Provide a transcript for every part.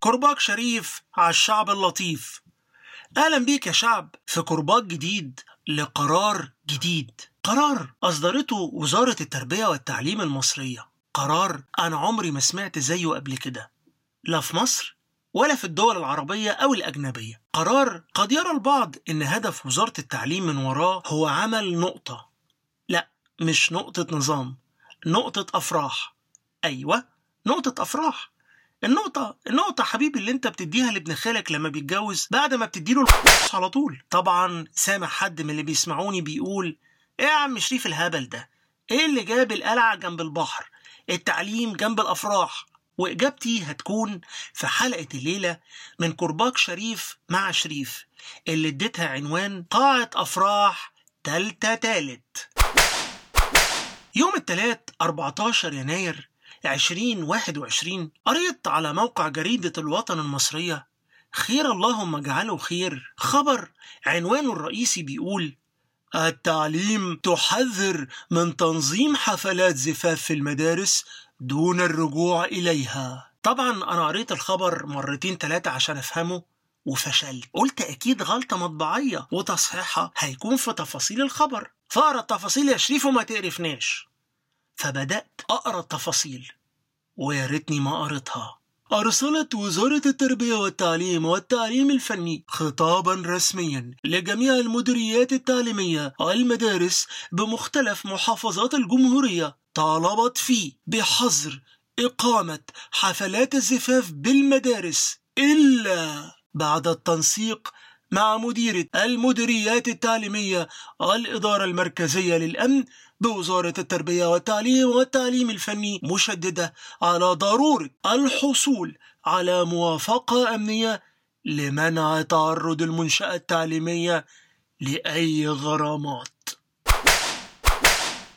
كرباج شريف على الشعب اللطيف. أهلا بيك يا شعب في كرباج جديد لقرار جديد. قرار أصدرته وزارة التربية والتعليم المصرية. قرار أنا عمري ما سمعت زيه قبل كده. لا في مصر ولا في الدول العربية أو الأجنبية. قرار قد يرى البعض إن هدف وزارة التعليم من وراه هو عمل نقطة. لا مش نقطة نظام نقطة أفراح. أيوة نقطة أفراح. النقطة النقطة حبيبي اللي انت بتديها لابن خالك لما بيتجوز بعد ما بتديله الفلوس على طول. طبعا سامع حد من اللي بيسمعوني بيقول إيه يا عم شريف الهبل ده؟ إيه اللي جاب القلعة جنب البحر؟ التعليم جنب الأفراح؟ وإجابتي هتكون في حلقة الليلة من كرباج شريف مع شريف اللي اديتها عنوان قاعة أفراح تالتة تالت. يوم التلات 14 يناير 2021 قريت على موقع جريدة الوطن المصرية. خير اللهم اجعله خير. خبر عنوانه الرئيسي بيقول التعليم تحذر من تنظيم حفلات زفاف في المدارس دون الرجوع إليها. طبعا أنا قريت الخبر مرتين تلاتة عشان أفهمه وفشلت. قلت أكيد غلطة مطبعية وتصحيحها هيكون في تفاصيل الخبر. فأقرأ التفاصيل يا شريف وما تقرفناش. فبدأت أقرأ التفاصيل. ويا ريتني ما قريتها. أرسلت وزارة التربية والتعليم والتعليم الفني خطابا رسميا لجميع المديريات التعليمية والمدارس بمختلف محافظات الجمهورية. طالبت فيه بحظر إقامة حفلات الزفاف بالمدارس إلا بعد التنسيق مع مديرة المديريات التعليمية والإدارة المركزية للأمن بوزارة التربية والتعليم والتعليم الفني مشددة على ضرورة الحصول على موافقة أمنية لمنع تعرض المنشأة التعليمية لأي غرامات.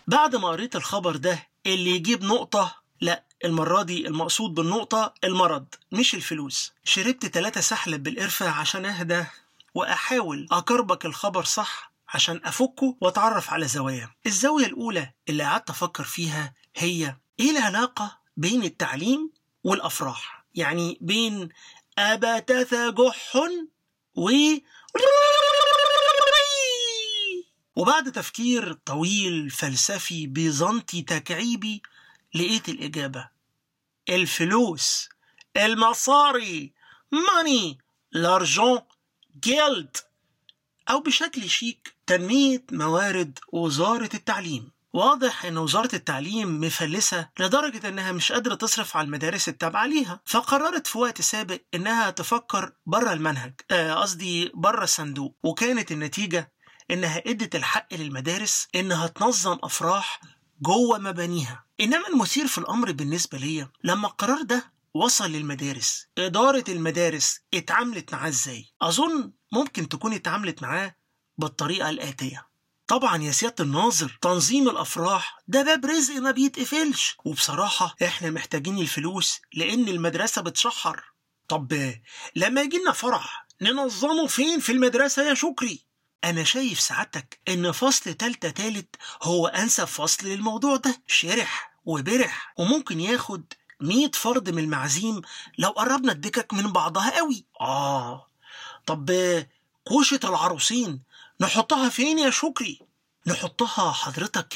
بعد ما قريت الخبر ده اللي يجيب نقطة لا المرة دي المقصود بالنقطة المرض مش الفلوس. شربت ثلاثة سحلب بالقرفة عشان أهدى وأحاول أكربك الخبر صح عشان أفكه وأتعرف على زواياه الزاوية الأولى اللي قعدت أفكر فيها هي إيه العلاقة بين التعليم والأفراح؟ يعني بين أبتث جح و وبعد تفكير طويل فلسفي بيزنطي تكعيبي لقيت الإجابة. الفلوس المصاري ماني لارجون جيلد أو بشكل شيك تنمية موارد وزارة التعليم. واضح إن وزارة التعليم مفلسة لدرجة إنها مش قادرة تصرف على المدارس التابعة ليها فقررت في وقت سابق إنها تفكر بره المنهج قصدي آه بره الصندوق. وكانت النتيجة إنها إدت الحق للمدارس إنها تنظم أفراح جوه مبانيها. إنما المثير في الأمر بالنسبة ليا لما القرار ده وصل للمدارس. إدارة المدارس اتعاملت معاه إزاي؟ أظن ممكن تكون اتعاملت معاه بالطريقة الآتية. طبعا يا سيادة الناظر تنظيم الأفراح ده باب رزق ما بيتقفلش. وبصراحة إحنا محتاجين الفلوس لأن المدرسة بتشحر طب لما يجينا فرح ننظمه فين في المدرسة يا شكري؟ أنا شايف سعادتك إن فصل تالتة تالت هو أنسب فصل للموضوع ده. شرح وبرح. وممكن ياخد 100 فرد من المعازيم لو قربنا الدكك من بعضها قوي. آه. طب كوشة العروسين نحطها فين يا شكري؟ نحطها حضرتك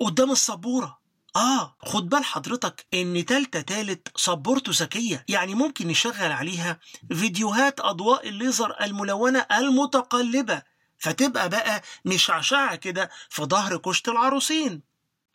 قدام السبورة. آه. خد بال حضرتك إن تالتة تالت سبورته ذكية. يعني ممكن نشغل عليها فيديوهات أضواء الليزر الملونة المتقلبة. فتبقى بقى مشعشعة كده في ظهر كوشة العروسين.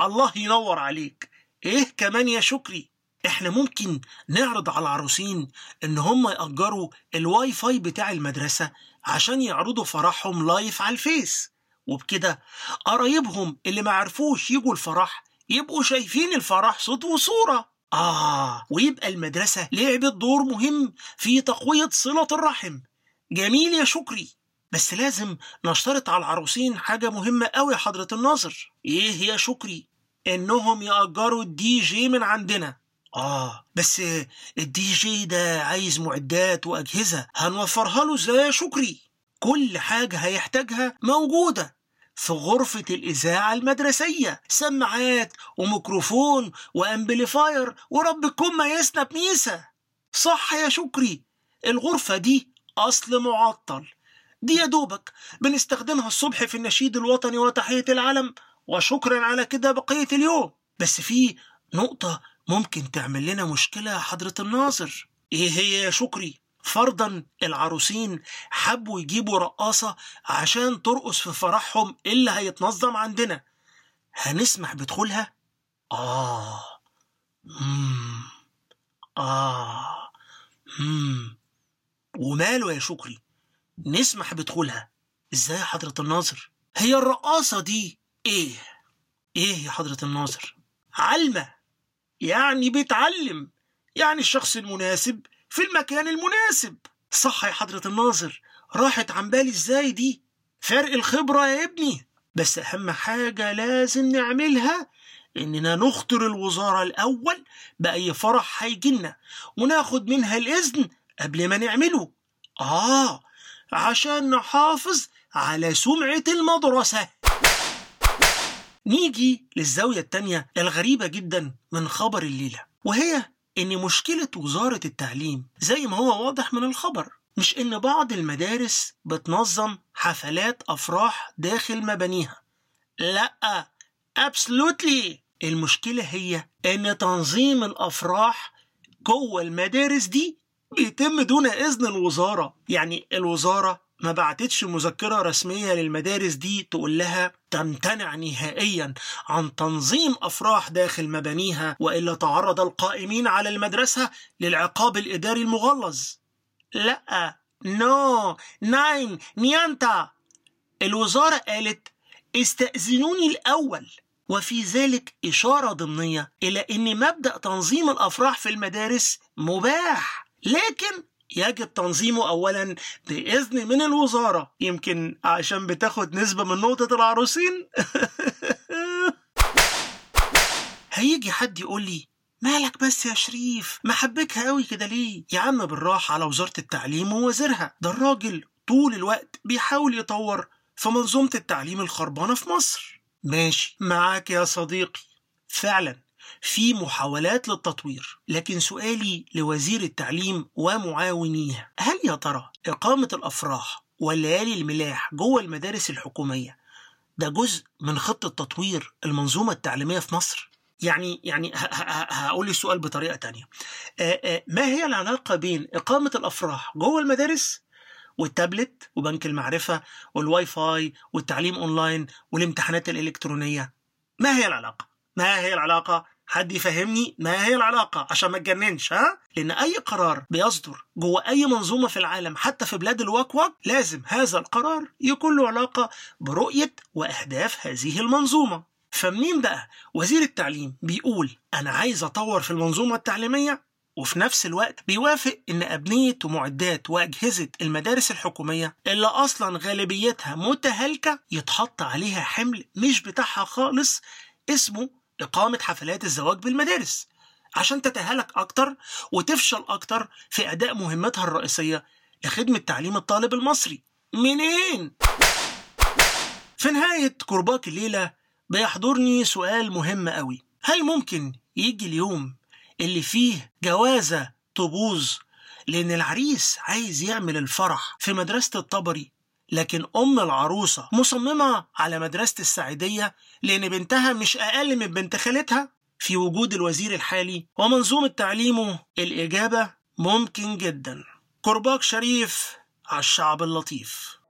الله ينور عليك. إيه كمان يا شكري؟ إحنا ممكن نعرض على العروسين إن هم يأجروا الواي فاي بتاع المدرسة عشان يعرضوا فرحهم live على الفيس. وبكده قرايبهم اللي ما عرفوش يجوا الفرح يبقوا شايفين الفرح صوت وصورة. آه ويبقى المدرسة لعبت دور مهم في تقوية صلة الرحم. جميل يا شكري. بس لازم نشترط على العروسين حاجة مهمة أوي حضرة الناظر. إيه يا شكري؟ إنهم يأجروا الدي جي من عندنا. آه بس الدي جي ده عايز معدات وأجهزة هنوفرها له إزاي يا شكري. كل حاجة هيحتاجها موجودة في غرفة الإذاعة المدرسية. سماعات وميكروفون و amplifier ورب تكون ميسنا بميسة صح يا شكري الغرفة دي أصل معطل. دي يا دوبك بنستخدمها الصبح في النشيد الوطني وتحية العلم. وشكرا على كده بقية اليوم. بس في نقطة ممكن تعمل لنا مشكلة يا حضرة الناظر إيه هي يا شكري؟ فرضا العروسين حبوا يجيبوا رقاصة عشان ترقص في فرحهم اللي هيتنظم عندنا. هنسمح بدخولها؟ آه. مم. آه. مم. وماله يا شكري؟ نسمح بدخولها. إزاي يا حضرة الناظر هي الرقاصة دي إيه؟ إيه يا حضرة الناظر علمة! يعني بتعلم يعني الشخص المناسب في المكان المناسب. صح يا حضرة الناظر راحت عن بالي إزاي دي؟ فرق الخبرة يا ابني. بس أهم حاجة لازم نعملها إننا نخطر الوزارة الأول بأي فرح هيجيلنا وناخد منها الإذن قبل ما نعمله. آه عشان نحافظ على سمعة المدرسة. نيجي للزاوية التانية الغريبة جدا من خبر الليلة وهي إن مشكلة وزارة التعليم زي ما هو واضح من الخبر مش إن بعض المدارس بتنظم حفلات أفراح داخل مبانيها. لأ absolutely! المشكلة هي إن تنظيم الأفراح جوه المدارس دي بيتم دون إذن الوزارة يعني الوزارة ما بعتتش مذكرة رسمية للمدارس دي تقول لها تمتنع نهائيا عن تنظيم أفراح داخل مبانيها وإلا تعرض القائمين على المدرسة للعقاب الإداري المغلظ. لا no nein niente. الوزارة قالت استأذنوني الأول. وفي ذلك إشارة ضمنية إلى أن مبدأ تنظيم الأفراح في المدارس مباح. لكن يجب تنظيمه أولا بإذن من الوزارة. يمكن عشان بتاخد نسبة من نقطة العروسين. هيجي حد يقول لي مالك بس يا شريف؟ محبكها قوي كده ليه؟ يا عم بالراحة على وزارة التعليم ووزيرها. ده الراجل طول الوقت بيحاول يطور في منظومة التعليم الخربانة في مصر. ماشي معاك يا صديقي. فعلا. في محاولات للتطوير لكن سؤالي لوزير التعليم ومعاونيه هل يا ترى إقامة الأفراح والليالي الملاح جوه المدارس الحكومية ده جزء من خطة تطوير المنظومة التعليمية في مصر؟ يعني يعني هقول السؤال بطريقة تانية ما هي العلاقة بين إقامة الأفراح جوه المدارس والتابلت وبنك المعرفة والواي فاي والتعليم أونلاين والامتحانات الإلكترونية ما هي العلاقة؟ ما هي العلاقة؟ حد يفهمني ما هي العلاقة عشان ما تجننش ها؟ لأن أي قرار بيصدر جوه أي منظومة في العالم حتى في بلاد الواق واق لازم هذا القرار يكون له علاقة برؤية وأهداف هذه المنظومة فمنين بقى وزير التعليم بيقول أنا عايز أطور في المنظومة التعليمية وفي نفس الوقت بيوافق إن أبنية ومعدات وأجهزة المدارس الحكومية اللي أصلا غالبيتها متهالكة يتحط عليها حمل مش بتاعها خالص اسمه إقامة حفلات الزواج بالمدارس عشان تتهالك أكتر وتفشل أكتر في أداء مهمتها الرئيسية لخدمة تعليم الطالب المصري. منين؟ في نهاية كرباك الليلة بيحضرني سؤال مهم قوي هل ممكن يجي اليوم اللي فيه جوازة تبوظ؟ لأن العريس عايز يعمل الفرح في مدرسة الطبري لكن أم العروسة مصممة على مدرسة السعيدية لأن بنتها مش أقل من بنت خالتها. في وجود الوزير الحالي ومنظومة تعليمه الإجابة ممكن جدا. كرباك شريف على الشعب اللطيف.